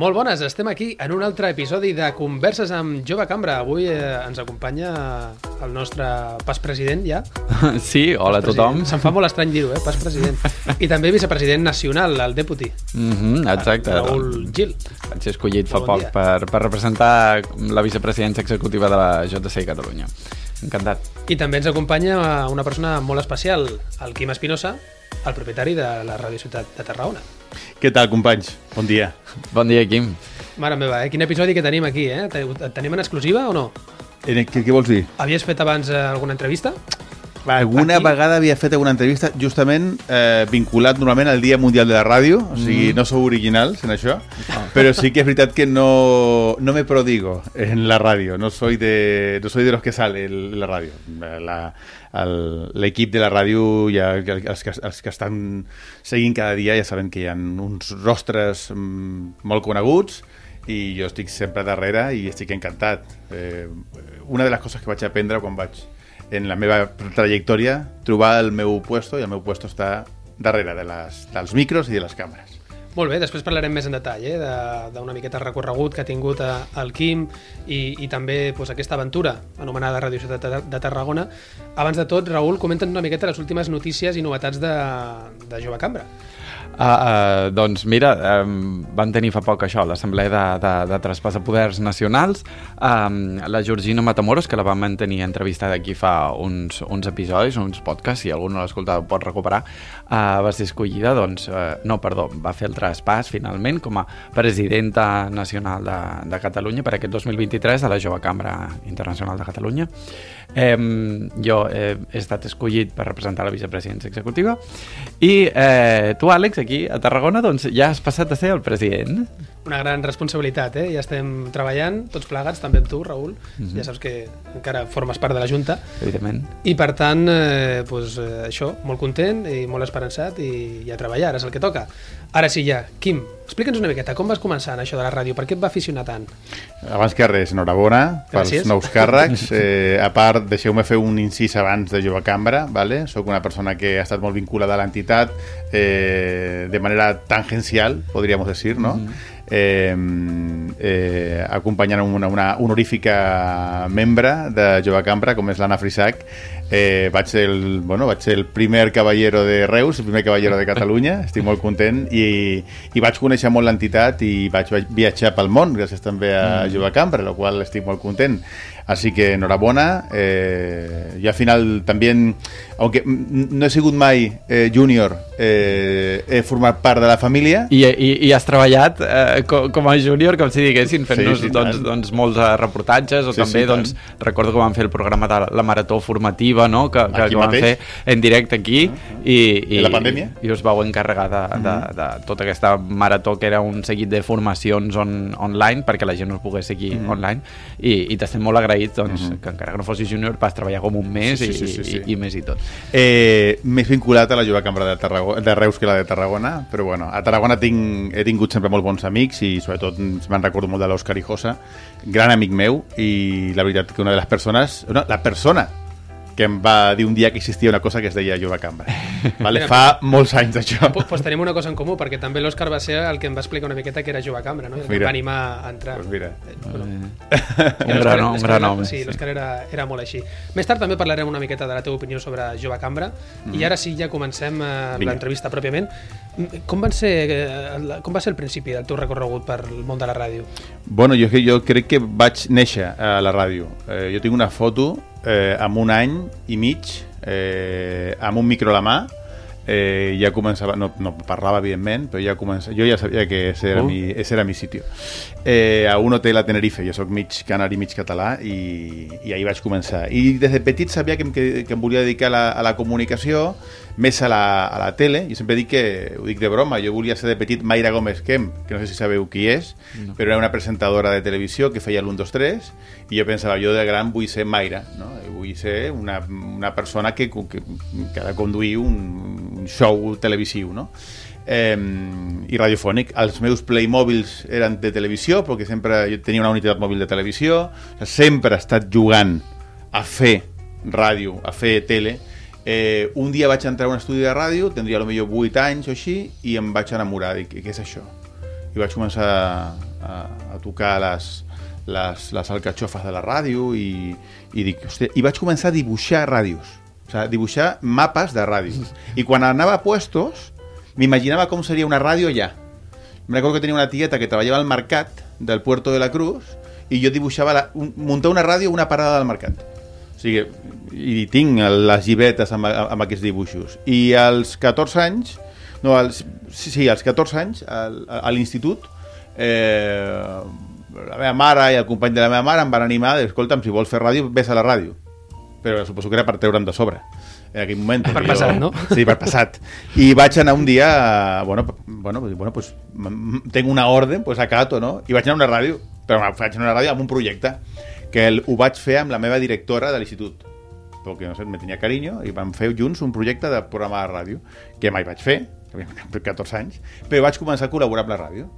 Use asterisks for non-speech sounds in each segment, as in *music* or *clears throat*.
Molt bones, estem aquí en un altre episodi de Converses amb Jove Cambra. Avui eh, ens acompanya el nostre pas president ja. *laughs* Sí, hola a tothom. Se'm fa molt estrany dir-ho, eh? pas president. *laughs* I també vicepresident nacional, el deputy, Mm -hmm, exacte. Raül Gil. Vaig ser escollit fa Bon poc dia. per, per representar la vicepresidència executiva de la JC Catalunya. Encantat. I també ens acompanya una persona molt especial, el Quim Espinosa, el propietari de la Ràdio Ciutat de Tarragona. Què tal, companys? Bon dia. Bon dia, Quim. Mare meva, eh? quin episodi que tenim aquí, eh? Et tenim en exclusiva o no? Eh, Què, què vols dir? Havies fet abans eh, alguna entrevista? Alguna Aquí? vegada havia fet alguna entrevista justament eh, vinculat normalment al Dia Mundial de la Ràdio, o sigui, no sou originals en això, però sí que és veritat que no, no me prodigo en la ràdio, no soy de, no soy de los que sale en la ràdio. L'equip de la ràdio, ja, els, que, els que estan seguint cada dia ja saben que hi ha uns rostres mm, molt coneguts i jo estic sempre darrere i estic encantat. Eh, una de les coses que vaig aprendre quan vaig en la meva trajectòria trobar el meu puesto i el meu puesto està darrere de les, dels micros i de les càmeres. Molt bé, després parlarem més en detall eh, de- d'una miqueta el recorregut que ha tingut eh, el Quim i, i també pues, aquesta aventura anomenada Ràdio Ciutat de, de Tarragona. Abans de tot, Raül, comenta'n una miqueta les últimes notícies i novetats de, de Jove Cambra. Uh, uh, doncs mira, um, van tenir fa poc això, l'assemblea de, de, de traspàs de poders nacionals, um, la Georgina Matamoros, que la vam mantenir entrevistada aquí fa uns, uns episodis, uns podcasts, si algú no l'ha escoltat ho pot recuperar, uh, va ser escollida, doncs, uh, no, perdó, va fer el traspàs finalment com a presidenta nacional de, de Catalunya per aquest 2023 a la Jove Cambra Internacional de Catalunya. Eh, jo he estat escollit per representar la vicepresidència executiva i eh, tu, Àlex, aquí a Tarragona, doncs ja has passat a ser el president. Una gran responsabilitat, eh? Ja estem treballant, tots plegats, també amb tu, Raül. Ja saps que encara formes part de la Junta. Evidentment. I per tant, eh, pues, eh, això, molt content i molt esperançat i, i a treballar, ara és el que toca. Ara sí ja, Quim, explica'ns una miqueta, com vas començar en això de la ràdio? Per què et va aficionar tant? Abans que res, enhorabona pels Gràcies. nous càrrecs. *laughs* Eh, a part, deixeu-me fer un incís abans de Jove Cambra. Vale? Soc una persona que ha estat molt vinculada a l'entitat eh, de manera tangencial, podríamos decir, no? Eh, eh, acompanyant una, una honorífica membre de Jove Cambra, com és l'Anna Frisac, eh, vaig, ser el, bueno, vaig ser el primer cavallero de Reus, el primer cavallero de Catalunya, *laughs* estic molt content, i, i vaig conèixer molt l'entitat i vaig viatjar pel món, gràcies també a mm. Jove Cambra, el qual estic molt content. Así que enhorabona. Eh, yo al final también, aunque no he sigut mai eh, júnior, eh, he format part de la família. I, i, i has treballat eh, com, com a júnior, com si diguessin, fent-nos Sí, sí, doncs, tant. doncs, molts eh, reportatges, o Sí, també, sí, doncs, recordo que vam fer el programa de la Marató Formativa, no?, que, que, que mateix. fer en directe aquí, i, i, I la pandèmia? i us vau encarregar de, de, de tota aquesta marató, que era un seguit de formacions on, online, perquè la gent us pogués seguir online, i, i t'estem molt agraïts, doncs, que encara que no fossis júnior, vas treballar com un mes Sí, sí, i, sí, sí, sí. i, i més i tot. Eh, més vinculat a la jove cambra de, Tarragona, de Reus que la de Tarragona, però bueno, a Tarragona tinc, he tingut sempre molt bons amics i sobretot me'n recordo molt de l'Òscar Ijosa, gran amic meu i la veritat que una de les persones, no, la persona que em va dir un dia que existia una cosa que es deia jove cambra. *laughs* Vale? Fa molts anys això. *laughs* Pues, pues tenim una cosa en comú, perquè també l'Òscar va ser el que em va explicar una miqueta que era Jove Cambra, no? I el que em Mira. va animar a entrar. Pues mira. Eh, bueno, *laughs* Un l'Òscar- gran, un l'Òscar gran home. Sí, l'Òscar era, era molt així. Més tard també parlarem una miqueta de la teva opinió sobre Jove Cambra i ara sí, ja comencem eh, l'entrevista pròpiament. Mm, Com, van ser, eh, el- com va ser el principi del teu recorregut per el món de la ràdio? Bueno, jo, jo crec que vaig néixer a la ràdio. Eh, jo tinc una foto eh, amb un any i mig, eh, amb un micro a la mà, eh, ja començava, no, no parlava evidentment, però ja començava, jo ja sabia que ese era, Uh. mi, ese era mi sitio. Eh, a un hotel a Tenerife, jo sóc mig canari, mig català, i, i ahir vaig començar. I des de petit sabia que em, que, que em volia dedicar a la, a la comunicació, més a la, a la tele, i sempre dic que, ho dic de broma, jo volia ser de petit Mayra Gómez Kemp, que no sé si sabeu qui és, no. però era una presentadora de televisió que feia l'1, 2, 3, i jo pensava, jo de gran vull ser Mayra, no? Vull ser una, una persona que, que, que ha de conduir un, un show televisiu, no? eh, i radiofònic. Els meus Playmobils eren de televisió, perquè sempre jo tenia una unitat mòbil de televisió, sempre he estat jugant a fer ràdio, a fer tele. Eh, un dia vaig entrar a un estudi de ràdio, tindria potser 8 anys o així, i em vaig enamorar. Dic, què és això? i vaig començar a, a tocar les, les, les alcatxofes de la ràdio i, i, dic, hòstia, i vaig començar a dibuixar ràdios o sigui, dibuixar mapes de ràdios i quan anava a puestos m'imaginava com seria una ràdio allà me recordo que tenia una tieta que treballava al mercat del Puerto de la Cruz i jo dibuixava la, un, muntar una ràdio a una parada del mercat o sigui, i tinc les llibretes amb, amb aquests dibuixos i als 14 anys no, als, sí, sí, als 14 anys al, a l'institut eh, la meva mare i el company de la meva mare em van animar escolta'm, si vols fer ràdio, vés a la ràdio però suposo que era per treure'm de sobre en aquell moment. Per passat, no? Sí, per passat. I vaig anar un dia, bueno, bueno, bueno pues, tenc una ordre, pues acato, no? I vaig anar a una ràdio, però vaig anar a una ràdio amb un projecte que el, ho vaig fer amb la meva directora de l'institut perquè no sé, me tenia carinyo i vam fer junts un projecte de programa de ràdio que mai vaig fer, per 14 anys però vaig començar a col·laborar amb la ràdio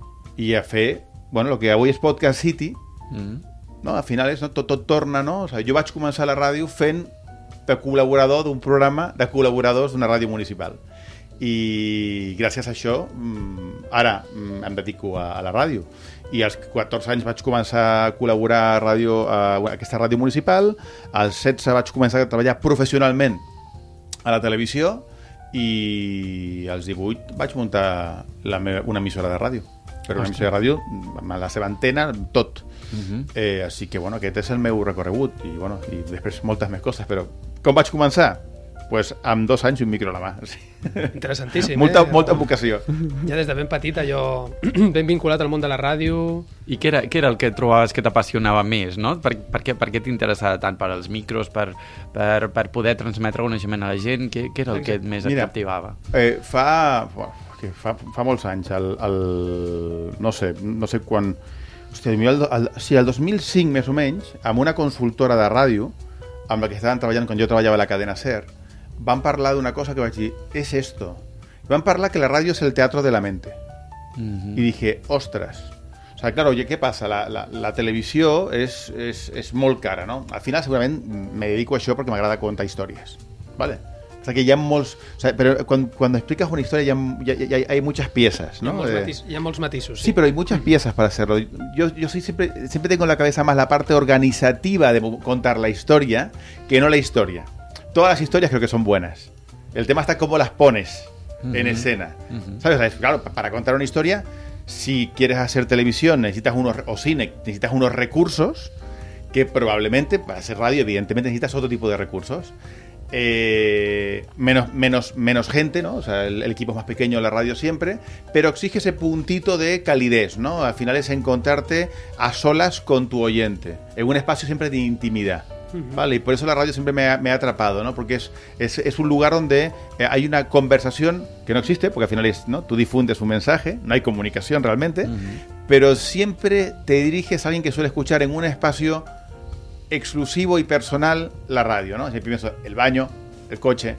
i a fer, bueno, el que avui és Podcast City mm. no? al final és, no? tot, tot torna, no? O sigui, jo vaig començar a la ràdio fent de col·laborador d'un programa de col·laboradors d'una ràdio municipal i gràcies a això mm, ara mm, em dedico a, a la ràdio i als 14 anys vaig començar a col·laborar a, ràdio, a aquesta ràdio municipal als 16 vaig començar a treballar professionalment a la televisió i als 18 vaig muntar la meva, una emissora de ràdio però una emissora de ràdio amb la seva antena, tot uh -huh. eh, així que bueno, aquest és el meu recorregut i, bueno, i després moltes més coses però com vaig començar? Pues, amb dos anys i un micro a la mà. Sí. Interessantíssim, molta, eh? Molta vocació. Ja des de ben petit, allò *clears throat* ben vinculat al món de la ràdio... I què era, què era el que trobaves que t'apassionava més, no? Per, per què, per què t'interessava tant? Per als micros, per, per, per poder transmetre coneixement a la gent? Què, què era el que més et Mira, captivava? Eh, fa, bueno, que fa, fa molts anys, el, el, no sé, no sé quan... Hòstia, el, el, sí, el 2005 més o menys, amb una consultora de ràdio, amb la que estaven treballant quan jo treballava a la cadena SER, van parlar d'una cosa que vaig dir, és esto. Van parlar que la ràdio és el teatro de la mente. Mm -hmm. I dije, ostres. O sea, claro, oye, ¿qué pasa? La, la, la televisió és, és, és molt cara, no? Al final, segurament, me dedico a això perquè m'agrada contar històries. ¿Vale? O sea, que hi ha molts... O sea, però quan, quan explicas una història hi ha, hi ha, hi ha, hay muchas piezas, ¿no? Hi ha molts, matis, hi ha molts matisos. Sí, Sí, pero hay muchas piezas para hacerlo. Yo, yo soy siempre, siempre tengo en la cabeza más la parte organizativa de contar la historia que no la historia. Todas las historias creo que son buenas. El tema está cómo las pones en escena. ¿Sabes? Claro, pa- para contar una historia, si quieres hacer televisión necesitas unos, o cine, necesitas unos recursos que probablemente para hacer radio, evidentemente necesitas otro tipo de recursos. Eh, menos, menos, menos gente, ¿no? O sea, el, el equipo es más pequeño la radio siempre, pero exige ese puntito de calidez, ¿no? Al final es encontrarte a solas con tu oyente, en un espacio siempre de intimidad. ¿Vale? Y por eso la radio siempre me ha, me ha atrapado, ¿no? Porque es, es, es un lugar donde eh, hay una conversación que no existe, porque al final es, ¿no? Tú difundes un mensaje, no hay comunicación realmente, pero siempre te diriges a alguien que suele escuchar en un espacio exclusivo y personal la radio, ¿no? Siempre pienso el baño, el coche,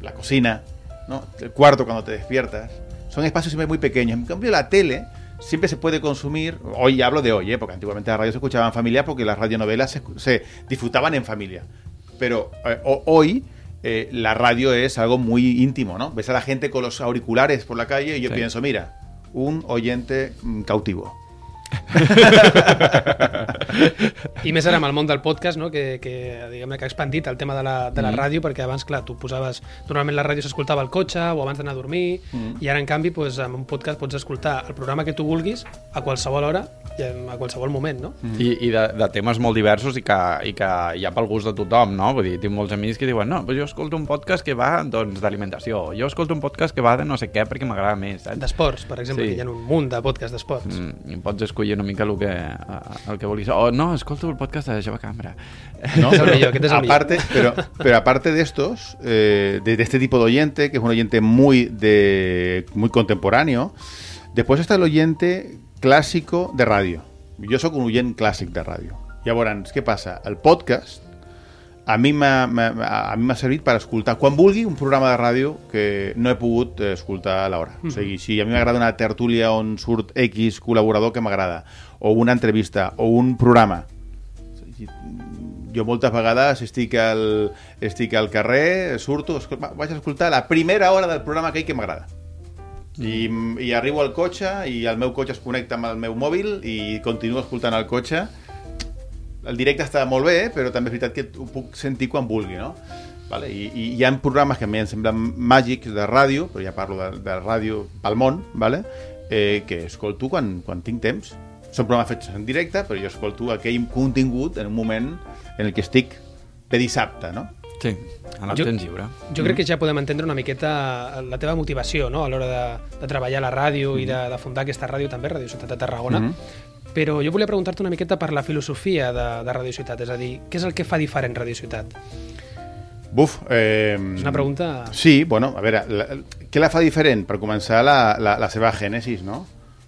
la cocina, ¿no? El cuarto cuando te despiertas. Son espacios siempre muy pequeños. En cambio, la tele siempre se puede consumir, hoy hablo de hoy, ¿eh? porque antiguamente la radio se escuchaba en familia porque las radionovelas se, se disfrutaban en familia. Pero eh, ho- hoy eh, la radio es algo muy íntimo, ¿no? Ves a la gente con los auriculares por la calle y yo Sí. pienso, mira, un oyente mm, cautivo. *laughs* I més ara amb el món del podcast, no? que, que, diguem que ha expandit el tema de la, de la Mm. ràdio, perquè abans, clar, tu posaves... Normalment la ràdio s'escoltava al cotxe o abans d'anar a dormir, Mm. i ara, en canvi, doncs, amb un podcast pots escoltar el programa que tu vulguis a qualsevol hora i a qualsevol moment, no? I, i de, de temes molt diversos i que, i que hi ha pel gust de tothom, no? Vull dir, tinc molts amics que diuen no, però jo escolto un podcast que va doncs, d'alimentació, jo escolto un podcast que va de no sé què perquè m'agrada més, saps? D'esports, per exemple, Sí. que hi ha un munt de podcasts d'esports. Mm, i pots escollir una mica el que, eh, el que vulguis. O no, escolto el podcast de Jove Cambra. ¿no? Aquest és el aparte, pero, pero aparte de estos, eh, de, de este tipo de oyente, que es un oyente muy, de, muy contemporáneo, después está el oyente clásico de radio. Jo sóc un oient clàssic de ràdio. Llavors, què passa? El podcast a mi m'ha servit per escoltar quan vulgui un programa de ràdio que no he pogut eh, escoltar a l'hora. O sigui, si a mi m'agrada una tertúlia on surt X col·laborador que m'agrada, o una entrevista, o un programa, jo moltes vegades estic al, estic al carrer, surto, vaig a escoltar la primera hora del programa aquell que m'agrada. I, I arribo al cotxe i el meu cotxe es connecta amb el meu mòbil i continuo escoltant el cotxe. El directe està molt bé, però també és veritat que ho puc sentir quan vulgui, no? Vale? I, I hi ha programes que a mi em semblen màgics de ràdio, però ja parlo de, de ràdio pel món, vale? eh, que escolto quan, quan tinc temps. Són programes fets en directe, però jo escolto aquell contingut en un moment en el que estic de dissabte, no? Sí, en el Jo- temps lliure. Jo crec que ja podem entendre una miqueta la teva motivació no? a l'hora de, de treballar a la ràdio i de, de fundar aquesta ràdio també, Radio Ciutat de Tarragona. Mhm. Però jo volia preguntar-te una miqueta per la filosofia de, de Radio Ciutat, és a dir, què és el que fa diferent Radio Ciutat? Buf, eh, És una pregunta... Sí, bueno, a veure, la, què la fa diferent? Per començar, la, la, la seva gènesis, no?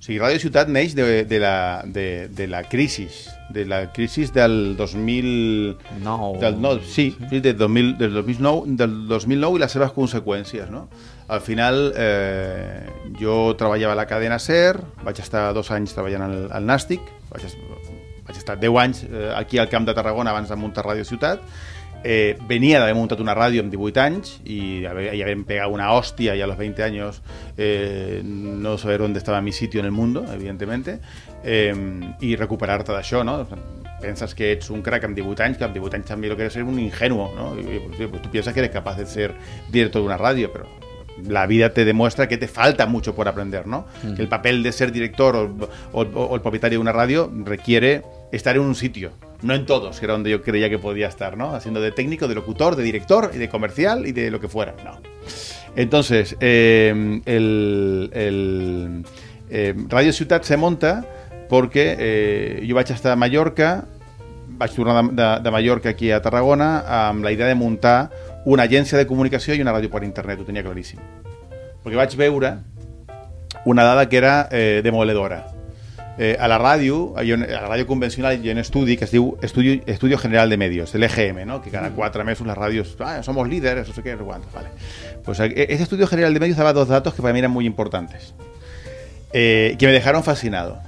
Sigui, Ràdio Ciutat neix de, de, la, de, de la crisi, de la crisi del 2000... Nou. Del, no, sí, sí del, 2000, del, 2009, del 2009 i les seves conseqüències, no? Al final, eh, jo treballava a la cadena SER, vaig estar dos anys treballant al, al Nàstic, vaig, vaig estar 10 anys eh, aquí al Camp de Tarragona abans de muntar Ràdio Ciutat, eh, venia d'haver muntat una ràdio amb 18 anys i haver, y haber pegado una hostia y a los 20 años eh, no saber dónde estaba mi sitio en el mundo, evidentemente, eh, i recuperar-te d'això, no? Penses que ets un crack amb 18 anys, que amb 18 anys també lo que eres ser un ingenuo, ¿no? Pues, pues, tú piensas que eres capaz de ser director de una radio, pero la vida te demuestra que te falta mucho por aprender, ¿no? Que el papel de ser director o, o- o el propietario de una radio requiere estar en un sitio, no en todos, que era donde yo creía que podía estar, ¿no? Haciendo de técnico, de locutor, de director y de comercial y de lo que fuera, no. Entonces, eh, el, eh, Radio Ciutat se monta perquè eh, jo vaig estar a Mallorca, vaig tornar de, de, Mallorca aquí a Tarragona la idea de muntar una agència de comunicació i una ràdio per internet, ho tenia claríssim. Perquè vaig veure una dada que era eh, demoledora. Eh, a la ràdio, a la ràdio convencional hi ha un estudi que es diu Estudio, Estudio General de Medios, el EGM, ¿no? que cada quatre mesos las radios, ah, somos líderes, no sé qué, no sé cuánto, vale. Pues eh, ese Estudio General de Medios daba dos datos que para mí eran muy importantes, eh, que me dejaron fascinado.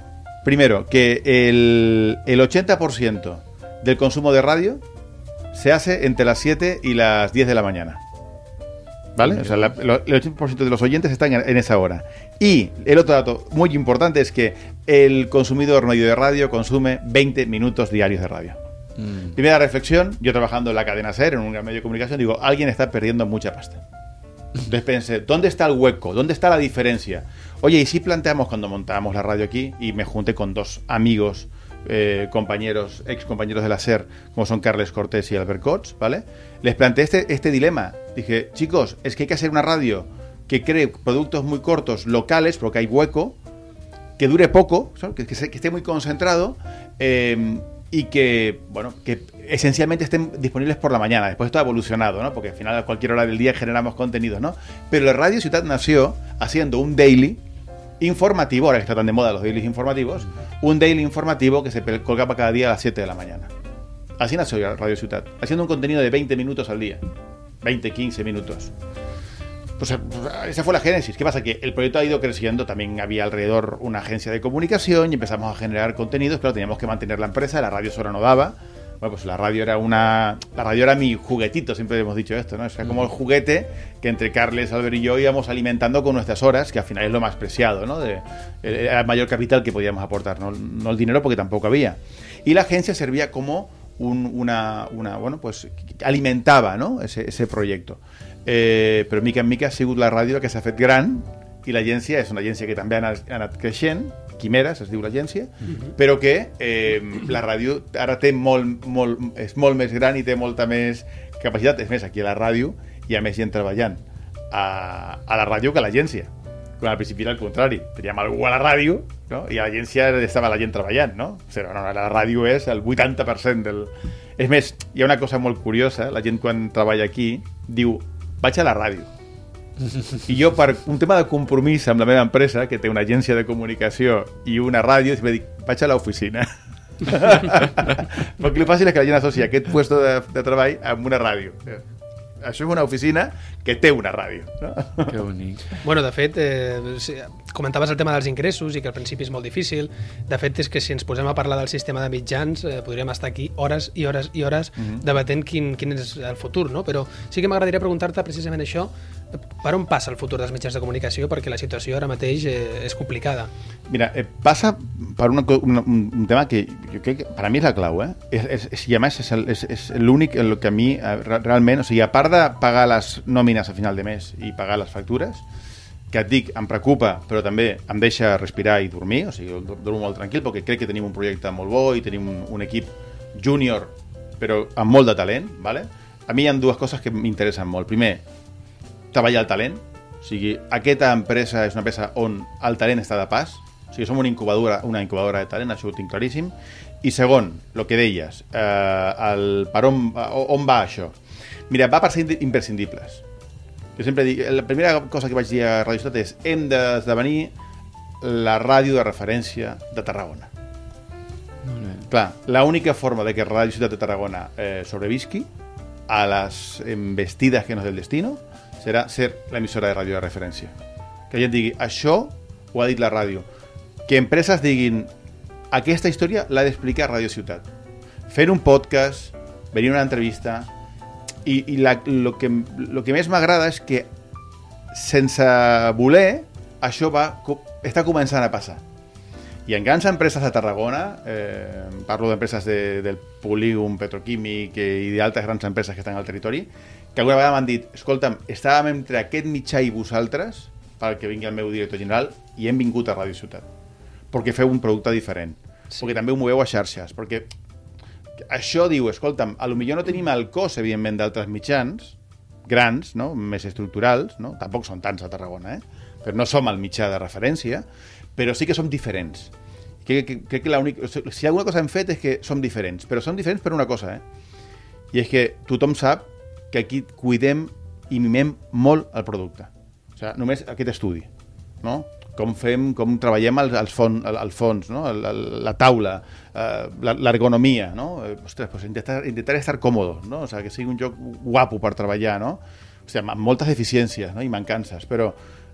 Primero, que el, el 80% del consumo de radio se hace entre las 7 y las 10 de la mañana. ¿Vale? O sea, la- lo- el 80% de los oyentes están en, en esa hora. Y el otro dato muy importante es que el consumidor medio de radio consume 20 minutos diarios de radio. Mm. Primera reflexión, yo trabajando en la cadena SER, en un gran medio de comunicación, digo, alguien está perdiendo mucha pasta. Entonces pensé, ¿dónde está el hueco? ¿Dónde está la diferencia? Oye, y si planteamos cuando montábamos la radio aquí, y me junté con dos amigos, eh, compañeros, ex compañeros de la SER, como son Carles Cortés y Albert Cots, ¿vale? Les planteé este, este dilema. Dije, chicos, es que hay que hacer una radio que cree productos muy cortos, locales, porque hay hueco, que dure poco, que, que esté muy concentrado eh, y que, bueno, que esencialmente estén disponibles por la mañana. Después esto ha evolucionado, ¿no? Porque al final a cualquier hora del día generamos contenidos, ¿no? Pero la Radio Ciudad nació haciendo un daily informativo, ahora que está tan de moda los dailies informativos, un daily informativo que se colgaba cada día a las 7 de la mañana. Así nació Radio Ciudad, haciendo un contenido de 20 minutos al día. 20, 15 minutos. Pues eh, esa fue la génesis. ¿Qué pasa? Que el proyecto ha ido creciendo, también había alrededor una agencia de comunicación y empezamos a generar contenidos, pero teníamos que mantener la empresa, la radio sola no daba. Bueno, pues la radio era una. La radio era mi juguetito, siempre hemos dicho esto, ¿no? O como el juguete que entre Carles, Albert y yo íbamos alimentando con nuestras horas, que al final es lo más preciado, ¿no? De, era el mayor capital que podíamos aportar, no el dinero porque tampoco había. Y la agencia servía como un- una, una, bueno, pues alimentava no? ese, ese proyecto. Eh, però mica en mica ha sigut la ràdio la que s'ha fet gran i l'agència és una agència que també ha anat, ha anat creixent, Quimeres es diu l'agència, però que eh, la ràdio ara té molt, molt, és molt més gran i té molta més capacitat. És més, aquí a la ràdio hi ha més gent treballant a, a la ràdio que a l'agència. Quan al principi era el contrari. Teníem algú a la ràdio no? i a l'agència estava la gent treballant, no? O sigui, no, la ràdio és el 80% del... És més, hi ha una cosa molt curiosa, la gent quan treballa aquí diu, vaig a la ràdio. I jo, per un tema de compromís amb la meva empresa, que té una agència de comunicació i una ràdio, sempre dic, vaig a l'oficina. *laughs* Perquè el fàcil és que la gent associa aquest puesto de, de treball amb una ràdio. Això és una oficina que té una ràdio. No? Que bonic. Bueno, de fet, eh, comentaves el tema dels ingressos i que al principi és molt difícil. De fet, és que si ens posem a parlar del sistema de mitjans, eh, podríem estar aquí hores i hores i hores uh -huh. debatent quin, quin és el futur, no? Però sí que m'agradaria preguntar-te precisament això, per on passa el futur dels mitjans de comunicació? Perquè la situació ara mateix eh, és complicada. Mira, eh, passa per una, una, un tema que jo crec que per a mi és la clau, eh? És, és, és, I a més és, l'únic el que a mi eh, realment, o sigui, a part de pagar les nòmines a final de mes i pagar les factures, que et dic, em preocupa, però també em deixa respirar i dormir, o sigui, dormo molt tranquil, perquè crec que tenim un projecte molt bo i tenim un, un equip júnior, però amb molt de talent, ¿vale? a mi hi ha dues coses que m'interessen molt. Primer, treballar el talent, o sigui, aquesta empresa és una empresa on el talent està de pas, o sigui, som una incubadora, una incubadora de talent, això ho tinc claríssim. I segon, el que deies, eh, el, per on, on va això? Mira, va per ser imprescindibles. Jo sempre dic, la primera cosa que vaig dir a Radio Ciutat és hem d'esdevenir la ràdio de referència de Tarragona. Clar, l'única forma de que Radio Ciutat de Tarragona eh, sobrevisqui a les embestides que nos del destino serà ser l'emissora de ràdio de referència. Que la gent digui, això ho ha dit la ràdio. Que empreses diguin, aquesta història l'ha d'explicar a Radio Ciutat. Fer un podcast, venir una entrevista, i, i la, lo, que, lo que més m'agrada és que sense voler això va, està començant a passar i en grans empreses de Tarragona eh, parlo d'empreses de, del polígon petroquímic i d'altres grans empreses que estan al territori que alguna vegada m'han dit escolta'm, estàvem entre aquest mitjà i vosaltres perquè vingui el meu director general i hem vingut a Ràdio Ciutat perquè feu un producte diferent sí. perquè també ho moveu a xarxes perquè això diu, escolta'm, a lo millor no tenim el cos, evidentment, d'altres mitjans, grans, no? més estructurals, no? tampoc són tants a Tarragona, eh? però no som el mitjà de referència, però sí que som diferents. Crec que, crec que l'únic... Si alguna cosa hem fet és que som diferents, però som diferents per una cosa, eh? I és que tothom sap que aquí cuidem i mimem molt el producte. O sigui, només aquest estudi, no? com fem, com treballem el, el, fons, el, el fons, no? la, la taula, eh, l'ergonomia, no? Eh, ostres, pues intentar, intentar estar còmodo, no? O sea, que sigui un joc guapo per treballar, no? O sigui, amb moltes deficiències no? i mancances, però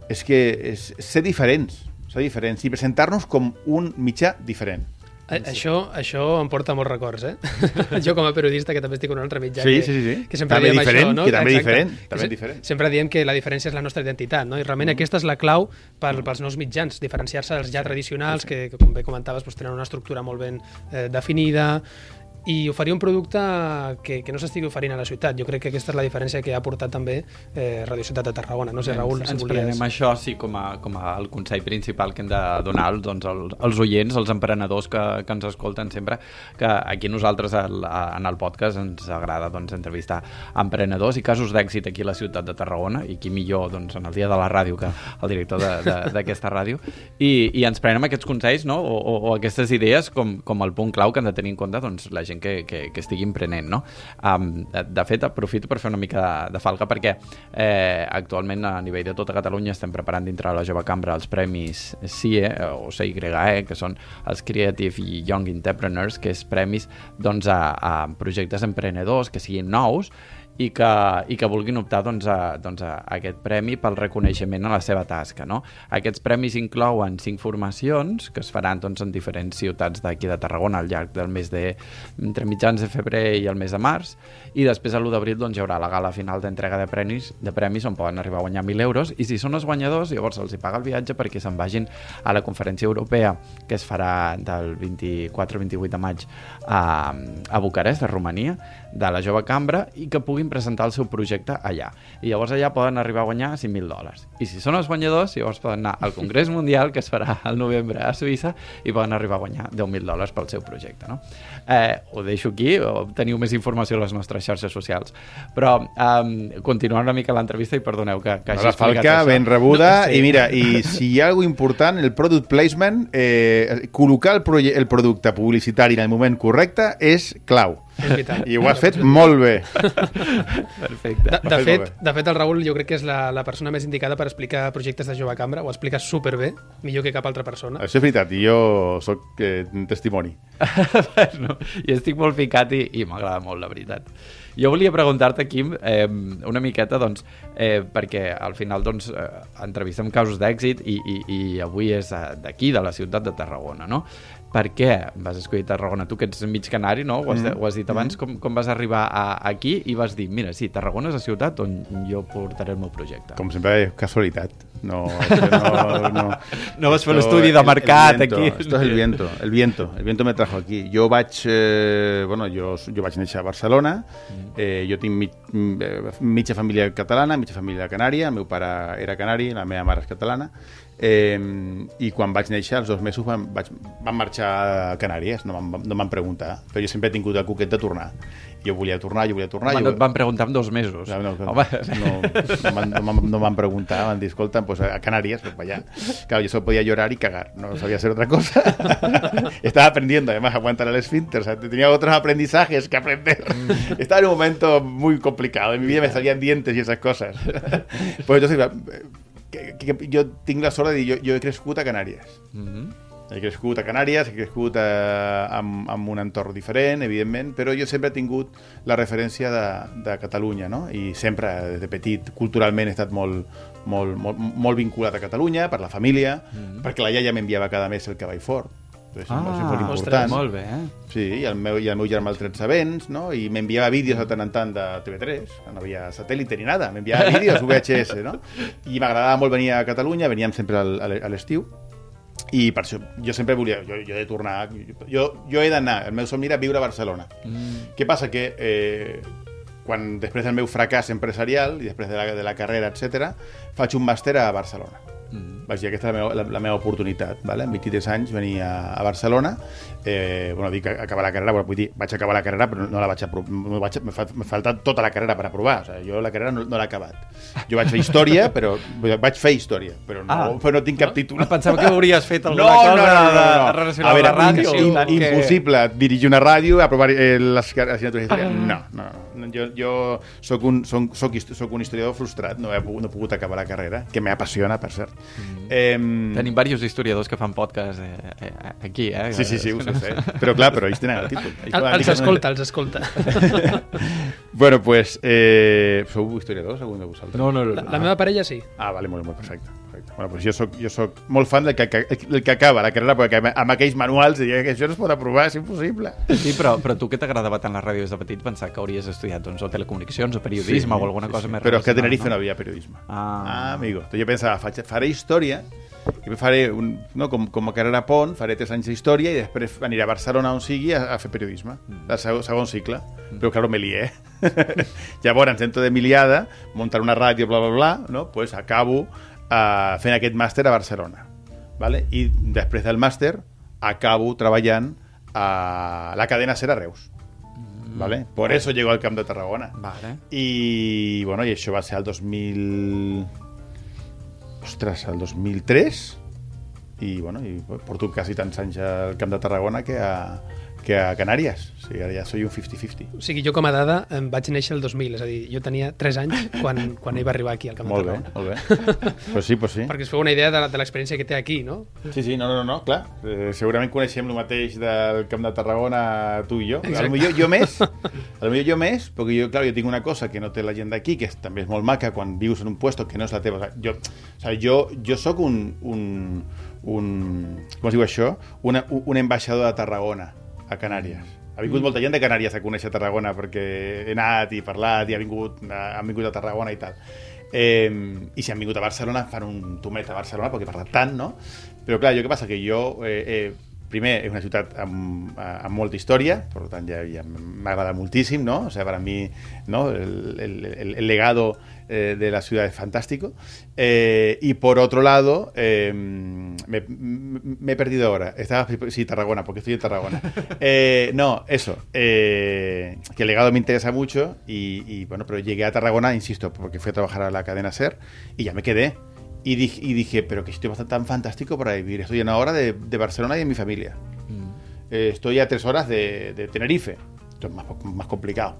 és que és ser diferents, ser diferents i presentar-nos com un mitjà diferent. A això, això em porta molts records, eh? *laughs* jo com a periodista, que també estic en un altre mitjà, sí, que, sí, sí. que sempre també diem diferent, això, no? Que també Exacte. diferent, també se- diferent. Sempre diem que la diferència és la nostra identitat, no? I realment mm. aquesta és la clau per, pels nous mitjans, diferenciar-se dels ja tradicionals, que, que com bé comentaves, doncs, tenen una estructura molt ben eh, definida, i oferir un producte que, que no s'estigui oferint a la ciutat. Jo crec que aquesta és la diferència que ha portat també eh, Radio Ciutat de Tarragona. No sé, Raül, ens, si ens volies... prenem això sí, com, a, com a el consell principal que hem de donar doncs, als, als oients, als emprenedors que, que ens escolten sempre, que aquí nosaltres al, a, en el podcast ens agrada doncs, entrevistar emprenedors i casos d'èxit aquí a la ciutat de Tarragona i qui millor doncs, en el dia de la ràdio que el director d'aquesta ràdio i, i ens prenem aquests consells no? o, o, o aquestes idees com, com el punt clau que han de tenir en compte doncs, la gent que, que, que estigui emprenent. No? Um, de, de fet, aprofito per fer una mica de, de falca perquè eh, actualment a nivell de tota Catalunya estem preparant dintre de la jove cambra els premis CIE o CYE, que són els Creative Young Entrepreneurs, que és premis doncs, a, a projectes emprenedors que siguin nous i que, i que vulguin optar doncs, a, doncs, a aquest premi pel reconeixement a la seva tasca. No? Aquests premis inclouen cinc formacions que es faran doncs, en diferents ciutats d'aquí de Tarragona al llarg del mes de entre mitjans de febrer i el mes de març i després a l'1 d'abril doncs, hi haurà la gala final d'entrega de premis, de premis on poden arribar a guanyar 1.000 euros i si són els guanyadors llavors els hi paga el viatge perquè se'n vagin a la conferència europea que es farà del 24-28 de maig a, a Bucarest, a Romania, de la jove cambra i que puguin presentar el seu projecte allà. I llavors allà poden arribar a guanyar 5.000 dòlars. I si són els guanyadors, llavors poden anar al Congrés Mundial, que es farà al novembre a Suïssa, i poden arribar a guanyar 10.000 dòlars pel seu projecte. No? Eh, ho deixo aquí, teniu més informació a les nostres xarxes socials. Però eh, continuant una mica l'entrevista i perdoneu que, que hagi explicat falca això. ben rebuda No, sí. i mira, i si hi ha alguna important, el product placement, eh, col·locar el, el producte publicitari en el moment correcte és clau. És vital. I ho has fet molt bé. *laughs* Perfecte. De, de, fet, de fet, el Raül jo crec que és la, la persona més indicada per explicar projectes de jove cambra, ho explica superbé, millor que cap altra persona. Això és veritat, jo sóc eh, testimoni. *laughs* bueno, I estic molt ficat i, i m'agrada molt, la veritat. Jo volia preguntar-te, Quim, eh, una miqueta, doncs, eh, perquè al final doncs, eh, entrevistem casos d'èxit i, i, i avui és eh, d'aquí, de la ciutat de Tarragona, no? Per què vas escollir Tarragona? Tu que ets mig canari, no? Ho has, mm. ho has dit abans. Mm. Com, com vas arribar a, aquí i vas dir, mira, sí, Tarragona és la ciutat on jo portaré el meu projecte. Com sempre, casualitat. No, *laughs* no, no. no vas fer un estudi de mercat el viento, aquí. Esto es el viento, el viento. El viento me trajo aquí. Jo vaig, eh, bueno, jo, jo vaig néixer a Barcelona, eh, jo tinc mig, mitja família catalana, mitja família canària, el meu pare era canari, la meva mare és catalana, Eh, I quan vaig néixer, als dos mesos, van, vaig, van marxar a Canàries, no van, no van preguntar, però jo sempre he tingut el coquet de tornar. Jo volia tornar, jo volia tornar... Home, jo... no et van preguntar en dos mesos. No, no, Home. no, no, van, no, van, no van preguntar, van dir, escolta, pues a Canàries, pues allá. Claro, yo solo podía llorar y cagar, no sabía hacer otra cosa. *laughs* Estaba aprendiendo, además, a aguantar el esfínter, o sea, tenía otros aprendizajes que aprender. Estaba en un momento muy complicado, en mi vida me salían dientes y esas cosas. Pues entonces, que, que, que jo tinc la sort de dir, jo, jo he crescut a Canàries. Mm -hmm. He crescut a Canàries, he crescut a, amb, amb un entorn diferent, evidentment, però jo sempre he tingut la referència de, de Catalunya, no? I sempre, des de petit, culturalment he estat molt, molt, molt, molt vinculat a Catalunya, per la família, mm -hmm. perquè la iaia m'enviava cada mes el cavall fort. Entonces, Ah, molt ostres, important. molt bé, eh? Sí, i el meu, i el meu germà el 13 vents, no? I m'enviava vídeos de tant en tant de TV3, que no havia satèl·lit ni nada, m'enviava *laughs* vídeos VHS, no? I m'agradava molt venir a Catalunya, veníem sempre al, al, a l'estiu, i per això jo sempre volia, jo, jo he de tornar, jo, jo he d'anar, el meu somni era viure a Barcelona. Mm. Què passa? Que eh, quan després del meu fracàs empresarial i després de la, de la carrera, etc, faig un màster a Barcelona. Vaig dir, aquesta és la meva, la, la meva oportunitat. Vale? Amb 23 anys venir a, a Barcelona, eh, bueno, dic acabar la carrera, bueno, vull dir, vaig acabar la carrera, però no la vaig aprovar, no vaig, me, fa, me falta tota la carrera per aprovar, o sigui, jo la carrera no, no l'he acabat. Jo vaig fer història, *laughs* però vaig fer història, però no, Ah. però no tinc cap títol. No, pensava que hauries fet *laughs* alguna No, cosa no, no, no, no, relacionada A veure, amb la ràdio. in, perquè- impossible dirigir una ràdio, aprovar eh, les assignatures d'història. No, no, no. Jo, jo soc, un, soc, soc, soc un historiador frustrat, no he, pogut, no he pogut acabar la carrera, que m'apassiona, per cert. Eh, Tenim diversos historiadors que fan podcast eh, eh, aquí, eh? Sí, sí, sí, ho sé fer. Però clar, però ells tenen el títol. Ells El, els escolta, els escolta. *laughs* Bueno, pues, eh, sou historiadors, algun de vosaltres? No, no, no. La, la meva parella sí. Ah, vale, molt, molt perfecte. perfecte. Bueno, pues jo soc, jo soc molt fan del que, que, del que acaba la carrera, perquè amb aquells manuals diria que això no es pot aprovar, és impossible. Sí, però, però tu que t'agradava tant la ràdio des de petit, pensar que hauries estudiat doncs, o telecomunicacions o periodisme o alguna cosa més Però és que a Tenerife no, havia periodisme. Ah. ah amigo. Entonces jo pensava, faré història, i faré, un, no, com, com a carrera pont, faré tres anys d'història i després aniré a Barcelona on sigui a, a fer periodisme, el segon, segon cicle. Però, claro, me lié. *laughs* Llavors, dentro de miliada, muntar una ràdio, bla, bla, bla, no? pues acabo uh, fent aquest màster a Barcelona. Vale? I després del màster acabo treballant a la cadena Ser a Reus. ¿Vale? Por eso llego al Camp de Tarragona. Vale. I, bueno, i això va ser el 2000... Ostres, el 2003 i, bueno, i porto quasi tants anys al Camp de Tarragona que a, que a Canàries. O sigui, ara ja soy un 50-50. O sigui, jo com a dada em vaig néixer el 2000, és a dir, jo tenia 3 anys quan, quan ell va arribar aquí al Camp Molt de bé, Tarragona. molt bé. *laughs* pues sí, pues sí. Perquè es feu una idea de, la- de l'experiència que té aquí, no? Sí, sí, no, no, no, clar. Eh, segurament coneixem el mateix del Camp de Tarragona tu i jo. A lo millor jo més, *laughs* a lo millor jo més, perquè jo, clar, jo tinc una cosa que no té la gent d'aquí, que és, també és molt maca quan vius en un puesto que no és la teva. O sigui, jo, o sigui, jo, jo sóc un, un, un... Com es diu això? Una, un ambaixador de Tarragona, a Canàries. Ha vingut molta gent de Canàries a conèixer Tarragona perquè he anat i parlat i ha vingut, han vingut a Tarragona i tal. Eh, I si han vingut a Barcelona fan un tomet a Barcelona perquè he parlat tant, no? Però clar, jo què passa? Que jo, eh, eh, primer, és una ciutat amb, eh, amb molta història, per tant ja, ja m'agrada moltíssim, no? O sea, para mí, ¿no? El, el, legado eh, de la ciudad es fantástico. Eh, y por otro lado, eh, me, me he perdido ahora. Estaba, sí, Tarragona, porque estoy en Tarragona. *laughs* No, eso. que el legado me interesa mucho y, y, bueno, pero llegué a Tarragona, insisto, porque fui a trabajar a la cadena SER y ya me quedé. Y dije, y dije pero que sitio tan fantástico para vivir. Estoy a una hora de, de Barcelona y de mi familia. Eh, estoy a tres horas de, de Tenerife. Esto es más, más complicado.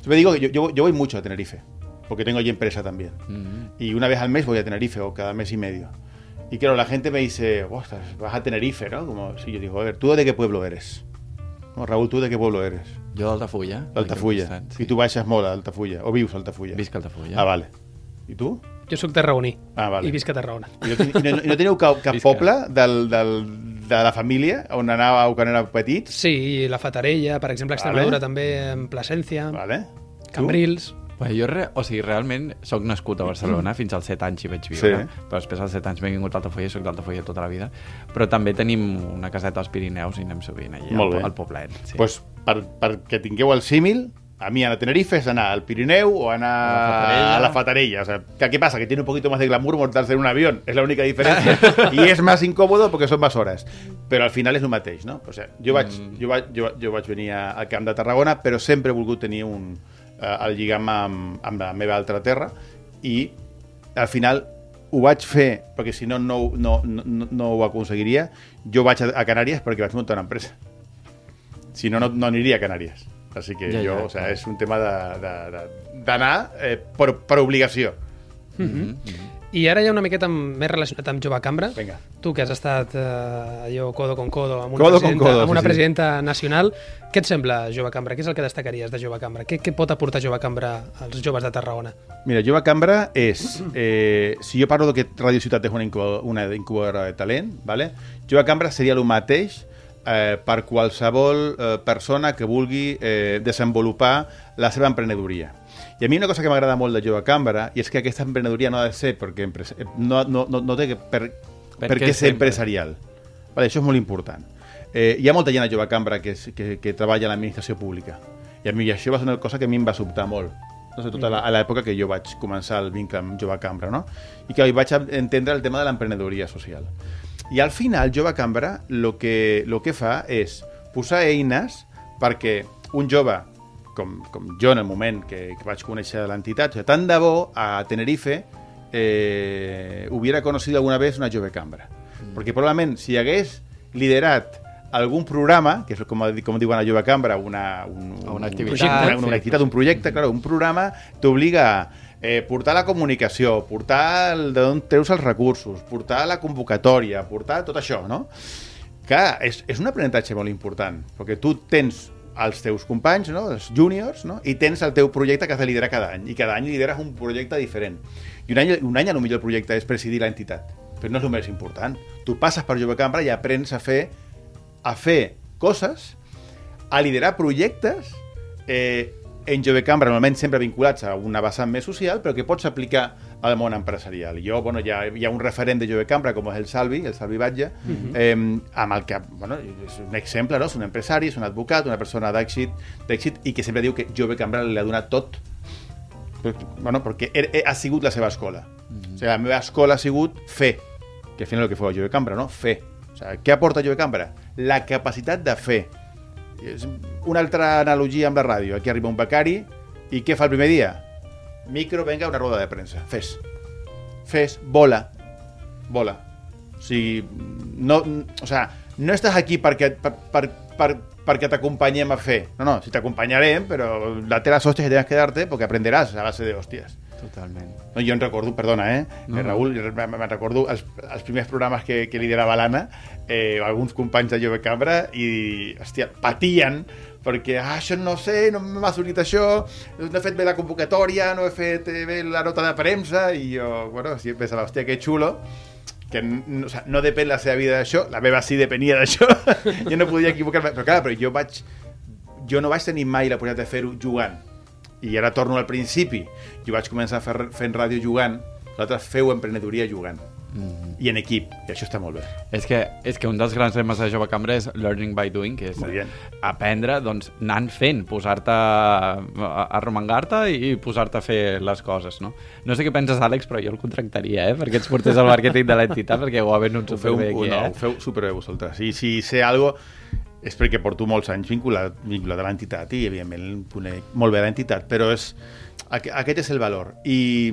Yo me digo que yo, yo, yo voy mucho a Tenerife, porque tengo allí empresa también. Y una vez al mes voy a Tenerife o cada mes y medio. Y claro, la gente me dice, vas a Tenerife, ¿no? Como si yo digo, a ver, ¿tú de qué pueblo eres? No, Raül, tu de què pueblo eres? Jo d'Altafulla. D'Altafulla. Aquí al costat, I tu baixes molt a Altafulla, o vius Altafulla? Visc a Altafulla. Ah, vale. I tu? Jo sóc tarragoní Ah, vale. i visc a Tarragona. I no, i no, i no teniu cap, cap poble del, del, de la família on anàveu quan éreu petits? Sí, la Fatarella, per exemple, a Extremadura Vale. també, en Plasència, Vale. Cambrils... Bé, jo, re, o sigui, realment sóc nascut a Barcelona, fins als 7 anys hi vaig viure, Sí. però després als 7 anys m'he vingut a Altafulla i soc d'Altafulla tota la vida, però també tenim una caseta als Pirineus i anem sovint allà al, al poblet. Sí. pues, per, perquè tingueu el símil, a anar a Tenerife és anar al Pirineu o anar A la Fatarella. la. O sea, ¿qué, ¿Qué pasa? Que tiene un poquito más de glamour montarse en un avión. Es la única diferencia. *laughs* y es más incómodo porque son más horas. Però al final és el mateix, no? O sea, jo, vaig, Mm. jo, vaig, jo, jo vaig venir al camp de Tarragona, però sempre he volgut tenir un, eh, el lligam amb, amb la meva altra terra i al final ho vaig fer, perquè si no no, no, no, no ho aconseguiria. Jo vaig a, a Canàries perquè vaig muntar una empresa. Si no, no, no aniria a Canàries. Així que Ja, jo, ja, o sea, és un tema de- de- de- d'anar eh, per, per obligació. I ara hi ha una miqueta més relacionat amb Jove Cambra. Vinga. Tu, que has estat eh, allò codo con codo amb una, Codo con presidenta, codo, amb una sí, sí. presidenta nacional, què et sembla Jove Cambra? Què és el que destacaries de Jove Cambra? Què, què pot aportar Jove Cambra als joves de Tarragona? Mira, Jove Cambra és... Eh, si jo parlo de que Radio Ciutat és una, incuba- una incubadora de talent, vale? Jove Cambra seria el mateix eh, per qualsevol eh, persona que vulgui eh, desenvolupar la seva emprenedoria. I a mi una cosa que m'agrada molt de Jove Cambra i és que aquesta emprenedoria no ha de ser perquè no, no, no, no té que per, Per per què ser empresarial. Vale, això és molt important. Eh, hi ha molta gent a Jove Cambra que, que, que treballa a l'administració pública. I a mi això va ser una cosa que a mi em va sobtar molt. No sé, tota la, a l'època que jo vaig començar el vincle amb Jove Cambra, no? I que hi vaig entendre el tema de l'emprenedoria social. I al final, Jove Cambra el que, lo que fa és posar eines perquè un jove, com, com jo en el moment que, que vaig conèixer l'entitat, tant de bo a Tenerife eh, hubiera conocido alguna vez una Jove Cambra. Perquè probablement si hagués liderat algun programa, que és com, com diuen a Jove Cambra, una, un, Una un- activitat, una, una activitat, un projecte, claro, un programa t'obliga a eh, portar la comunicació, portar el, d'on treus els recursos, portar la convocatòria, portar tot això, no? Que és, és un aprenentatge molt important, perquè tu tens els teus companys, no? els júniors, no? i tens el teu projecte que has de liderar cada any, i cada any lideres un projecte diferent. I un any, un any a lo millor el projecte és presidir l'entitat, però no és el més important. Tu passes per Jove Cambra i aprens a fer a fer coses, a liderar projectes eh, en Jove Cambra, normalment sempre vinculats a una vessant més social, però que pots aplicar al món empresarial. Jo, bueno, hi ha, hi ha un referent de Jove Cambra, com és el Salvi, el Salvi Batlle, eh, amb el que, bueno, és un exemple, no? és un empresari, és un advocat, una persona d'èxit, d'èxit i que sempre diu que Jove Cambra li ha donat tot bueno, perquè he, he, ha sigut la seva escola. O sigui, la meva escola ha sigut fer, que al final el que feu a Jove Cambra, no? Fer. O sigui, què aporta Jove Cambra? La capacitat de fer. És una altra analogia amb la ràdio. Aquí arriba un becari i què fa el primer dia? Micro, venga, una roda de premsa. Fes. Fes, vola. Vola. O sigui, no, o sea, no estàs aquí perquè, per, per, per, perquè t'acompanyem a fer. No, no, si t'acompanyarem, però date las hostias que tienes que darte porque aprenderás a base de hostias. Totalment. No, jo en recordo, perdona, eh? No, No, no. Raül, me, me recordo els, els primers programes que, que liderava l'Anna, eh, alguns companys de Jove Cambra, i, hòstia, patien perquè, ah, això no sé, no m'ha sortit això, no he fet bé la convocatòria, no he fet eh, bé la nota de premsa, i jo, bueno, sí, pensava, hòstia, que xulo, que n- o sea, no depèn la seva vida d'això, la meva sí depenia d'això, *laughs* jo no podia equivocar-me, però clar, però jo vaig, jo no vaig tenir mai la possibilitat de fer-ho jugant, i ara torno al principi, jo vaig començar a fer, fent ràdio jugant, vosaltres feu emprenedoria jugant, Mm. i en equip, i això està molt bé. És que, és que un dels grans temes de Jove Cambra és learning by doing, que és aprendre doncs, anant fent, posar-te a, a arromangar-te i posar-te a fer les coses, no? No sé què penses, Àlex, però jo el contractaria, eh? Perquè ets portés al màrqueting de l'entitat, perquè ho ha venut Ho feu, superbé aquí, no, eh? ho feu superbé vosaltres. I si sé algo és perquè porto molts anys vinculat, vinculat a l'entitat i, evidentment, conec molt bé l'entitat, però és, aqu- aquest és el valor. I,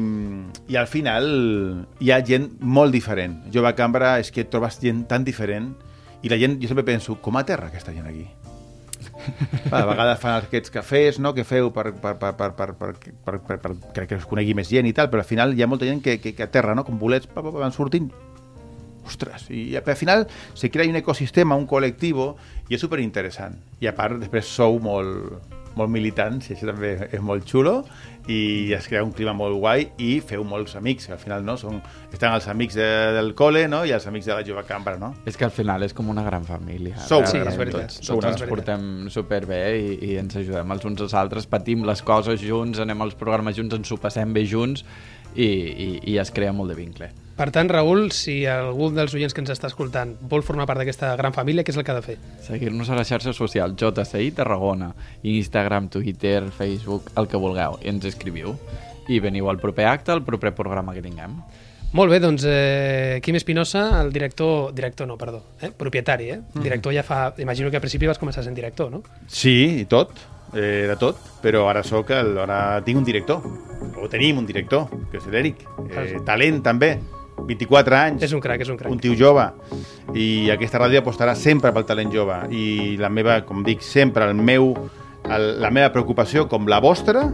I al final hi ha gent molt diferent. Jove Cambra és que trobes gent tan diferent i la gent, jo sempre penso, com aterra aquesta gent aquí? A vegades fan aquests cafès no, que feu per, per, per, per, per, per, per, per, per, per que es conegui més gent i tal, però al final hi ha molta gent que, que, que aterra, no? com bolets, van sortint ostres, i al final se crea un ecosistema, un col·lectiu, i és superinteressant. I a part, després sou molt, molt militants, i això també és molt xulo, i es crea un clima molt guai i feu molts amics, al final no? Són, estan els amics de, del col·le no? i els amics de la jove cambra, no? És que al final és com una gran família. Sou, Sí, és veritat. tots. Tots ens portem superbé i, i ens ajudem els uns als altres, patim les coses junts, anem als programes junts, ens ho passem bé junts i, i, i es crea molt de vincle. Per tant, Raül, si algú dels oients que ens està escoltant vol formar part d'aquesta gran família, què és el que ha de fer? Seguir-nos a les xarxes socials, JCI Tarragona, Instagram, Twitter, Facebook, el que vulgueu, i ens escriviu. I veniu al proper acte, al proper programa que tinguem. Molt bé, doncs eh, Quim Espinosa, el director... Director no, perdó, eh? propietari, eh? Director ja fa... Imagino que al principi vas començar sent director, no? Sí, i tot, eh, de tot, però ara sóc el, ara tinc un director, o tenim un director, que és l'Eric. Eh, talent també, 24 anys. És un crac, és un crac. un tio jove i aquesta ràdio apostarà sempre pel talent jove i la meva, com dic sempre, el meu, el, la meva preocupació, com la vostra,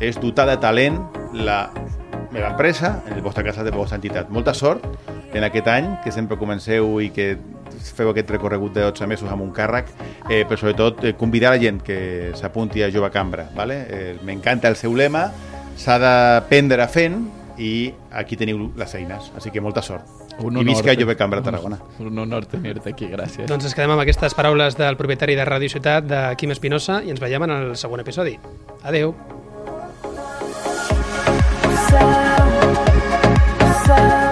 és dotar de talent la meva empresa, en el vostre cas de la vostra entitat. Molta sort en aquest any, que sempre comenceu i que feu aquest recorregut de 12 mesos amb un càrrec, eh, però sobretot eh, convidar la gent que s'apunti a Jove Cambra. Vale? Eh, M'encanta el seu lema, s'ha d'aprendre fent i aquí teniu les eines, així que molta sort. I visca Jove Cambra Tarragona. Un honor tenir-te aquí, gràcies. Doncs ens quedem amb aquestes paraules del propietari de Ràdio Ciutat, de Quim Espinosa, i ens veiem en el següent episodi. Adeu. Sound, sound.